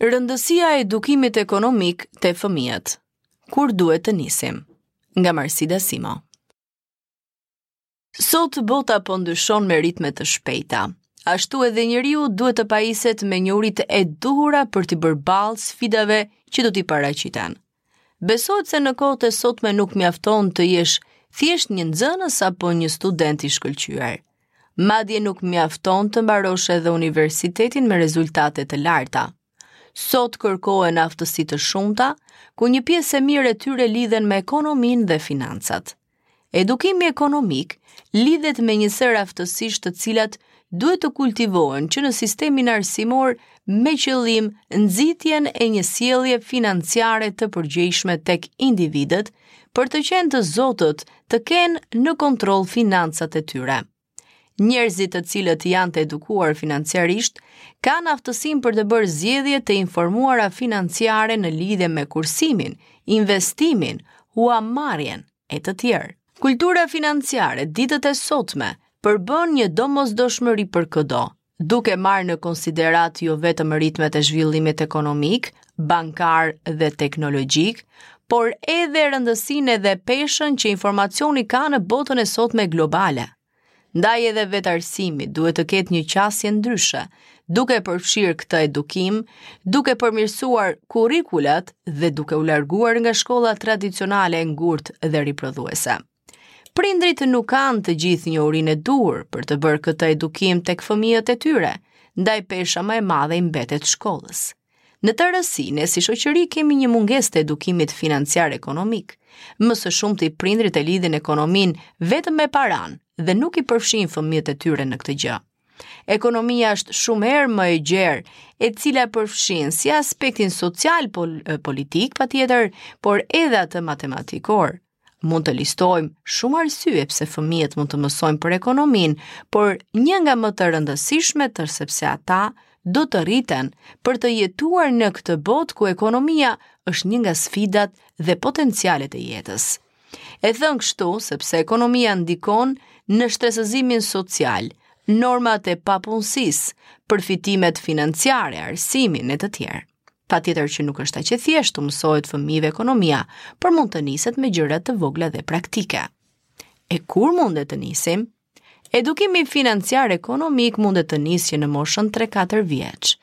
Rëndësia e edukimit ekonomik te fëmijët. Kur duhet të nisim? Nga Marsida Simo. Sot bota po ndryshon me ritme të shpejta. Ashtu edhe njeriu duhet të pajiset me njohuritë e duhura për t'i bërë ballë sfidave që do t'i paraqiten. Besohet se në kohët e sotme nuk mjafton të jesh thjesht një nxënës apo një student i shkëlqyer. Madje nuk mjafton të mbarosh edhe universitetin me rezultate të larta. Sot kërkohen aftësi të shumta, ku një pjesë e mirë e tyre lidhen me ekonominë dhe financat. Edukimi ekonomik lidhet me një sërë aftësish të cilat duhet të kultivohen që në sistemin arsimor me qëllim nxitjen e një sjellje financiare të përgjegjshme tek individët për të qenë të zotët të kenë në kontroll financat e tyre. Njerëzit të cilët janë të edukuar financiarisht kanë aftësinë për të bërë zgjedhje të informuara financiare në lidhje me kursimin, investimin, huamarrjen e të tjerë. Kultura financiare ditët e sotme përbën një domosdoshmëri për këdo, duke marrë në konsideratë jo vetëm ritmet e zhvillimit ekonomik, bankar dhe teknologjik, por edhe rëndësinë dhe peshën që informacioni ka në botën e sotme globale. Ndaj edhe vetë arsimi duhet të ketë një qasje ndryshe, duke përfshirë këtë edukim, duke përmirësuar kurrikulat dhe duke u larguar nga shkolla tradicionale, e ngurtë dhe riprodhuese. Prindërit nuk kanë të gjithë njohurinë e duhur për të bërë këtë edukim tek fëmijët e tyre, ndaj pesha më e madhe i mbetet shkollës. Në tërësi, ne si shoqëri kemi një mungesë të edukimit financiar ekonomik. Më së shumti prindërit e lidhin ekonominë vetëm me paranë dhe nuk i përfshijnë fëmijët e tyre në këtë gjë. Ekonomia është shumë herë më e gjerë, e cila përfshin si aspektin social politik patjetër, por edhe atë matematikor. Mund të listojmë shumë arsye pse fëmijët mund të mësojnë për ekonominë, por një nga më të rëndësishmet është sepse ata do të rriten për të jetuar në këtë botë ku ekonomia është një nga sfidat dhe potencialet e jetës. E thënë kështu, sepse ekonomia ndikon në shtresëzimin social, normat e papunësisë, përfitimet financiare, arsimin e të tjerë. Patjetër që nuk është aq e thjeshtë t'u mësohet fëmijëve ekonomia, por mund të niset me gjëra të vogla dhe praktike. E kur mundet të nisim? Edukimi financiar ekonomik mundet të nisë që në moshën 3-4 vjeç.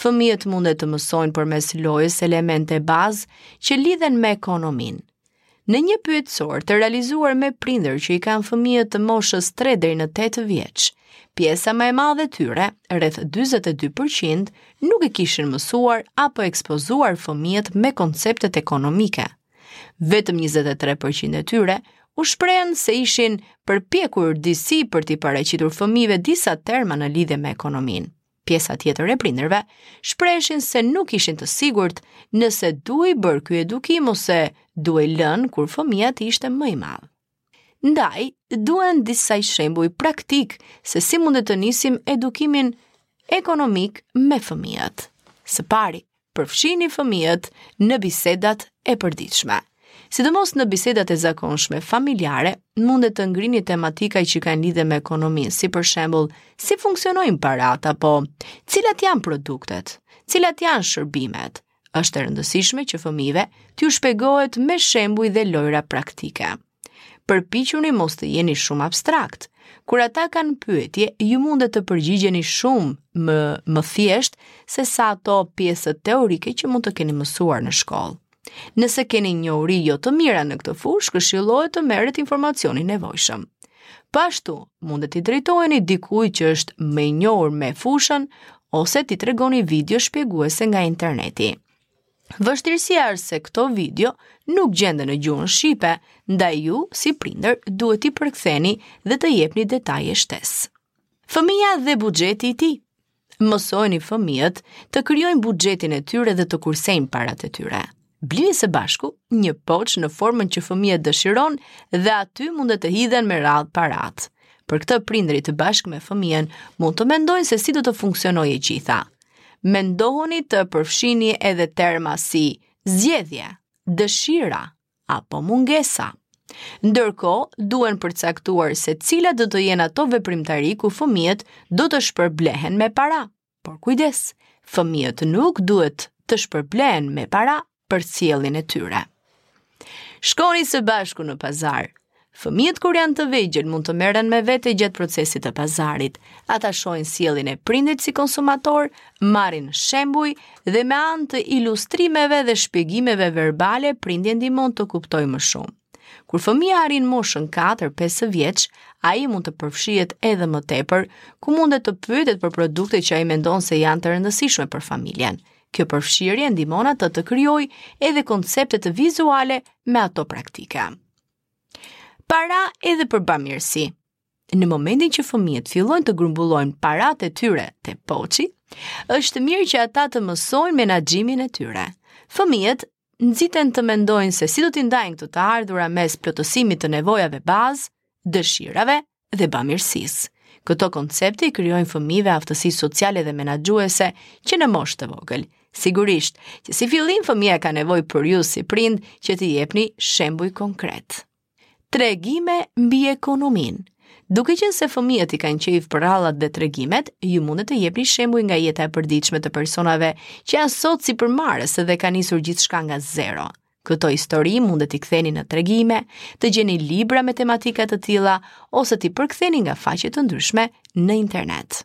Fëmijët mundet të mësojnë përmes lojës elemente bazë që lidhen me ekonominë. Në një pyetësor të realizuar me prindër që i kanë fëmijët të moshës 3 deri në 8 vjeç, pjesa më e madhe e tyre, rreth 42%, nuk i kishin mësuar apo ekspozuar fëmijët me konceptet ekonomike. Vetëm 23% e tyre u shprehën se ishin përpjekur disi për t'i paraqitur fëmijëve disa terma në lidhje me ekonominë. Pjesa tjetër e prindërve shpreheshin se nuk ishin të sigurt nëse duhej bërë ky edukim ose duhej lënë kur fëmija të ishte më i madh. Ndaj, duhen disa shembuj praktikë se si mund të nisim edukimin ekonomik me fëmijët. Së pari, Përfshini fëmijët në bisedat e përditshme. Sidomos në bisedat e zakonshme familjare, mundet të ngrini tematika që kanë lidhje me ekonominë, si për shembull, si funksionojnë paratë apo cilat janë produktet, cilat janë shërbimet. Është e rëndësishme që fëmijëve t'ju shpjegohet me shembuj dhe lojra praktike. Përpiquni mos të jeni shumë abstraktë. Kur ata kanë pyetje, ju mundet të përgjigjeni shumë më thjesht sesa ato pjesët teorike që mund të keni mësuar në shkollë. Nëse keni njohuri jo të mira në këtë fushë, këshillohet të merret informacioni i nevojshëm. Po ashtu, mundet t'i drejtoheni dikujt që është më i njohur me fushën ose t'i tregoni video shpjeguese nga interneti. Vështirësia është se këto video nuk gjenden në gjuhën shqipe, ndaj ju si prindër duhet t'i përktheni dhe të jepni detaje shtesë. Fëmija dhe buxheti i tij. Mësojini fëmijët të krijojnë buxhetin e tyre dhe të kursejnë paratë e tyre. Blini së bashku një poç në formën që fëmija dëshiron dhe aty mund të hidhen me radhë paratë. Për këtë prindërit së bashku me fëmijën mund të mendojnë se si do të funksionojë e gjitha. Mundohuni të përfshini edhe terma si zgjedhje, dëshira apo mungesa. Ndërkohë, duhen përcaktuar se cilat do të jenë ato veprimtari ku fëmijët do të shpërblehen me para. Por kujdes, fëmijët nuk duhet të shpërblehen me para, për cilin e tyre. Shkoni së bashku në pazar. Fëmijët kur janë të vegjël mund të merren me vete gjatë procesit të pazarit. Ata shohin sjelljen e prindit si konsumator, marrin shembuj dhe me anë të ilustrimeve dhe shpjegimeve verbale prindi e ndihmon të kuptojë më shumë. Kur fëmija arrin moshën 4-5 vjeç, ai mund të përfshihet edhe më tepër, ku mundet të pyetet për produkte që ai mendon se janë të rëndësishme për familjen. Kjo përfshirje ndihmon atë të krijojë edhe konceptet vizuale me ato praktika. Para edhe për bamirësi. Në momentin që fëmijët fillojnë të grumbullojnë paratë e tyre te poçi, është mirë që ata të mësojnë menaxhimin e tyre. Fëmijët nxiten të mendojnë se si do t'i ndajnë këto të ardhura mes plotësimit të nevojave bazë, dëshirave dhe bamirësisë. Këto koncepte i krijojnë fëmijëve aftësi sociale dhe menaxhuese që në moshë të vogël. Sigurisht, që si fillim fëmija ka nevojë për ju si prind që t'i jepni shembuj konkret. Tregime mbi ekonominë. Duke qenë se fëmijët i kanë qejf përrallat dhe tregimet, ju mund të jepni shembuj nga jeta e përditshme të personave që janë sot sipërmarrës dhe kanë nisur gjithçka nga zero. Këto histori mund t'i ktheni në tregime, të gjeni libra me tematika të tilla ose t'i përktheni nga faqe të ndryshme në internet.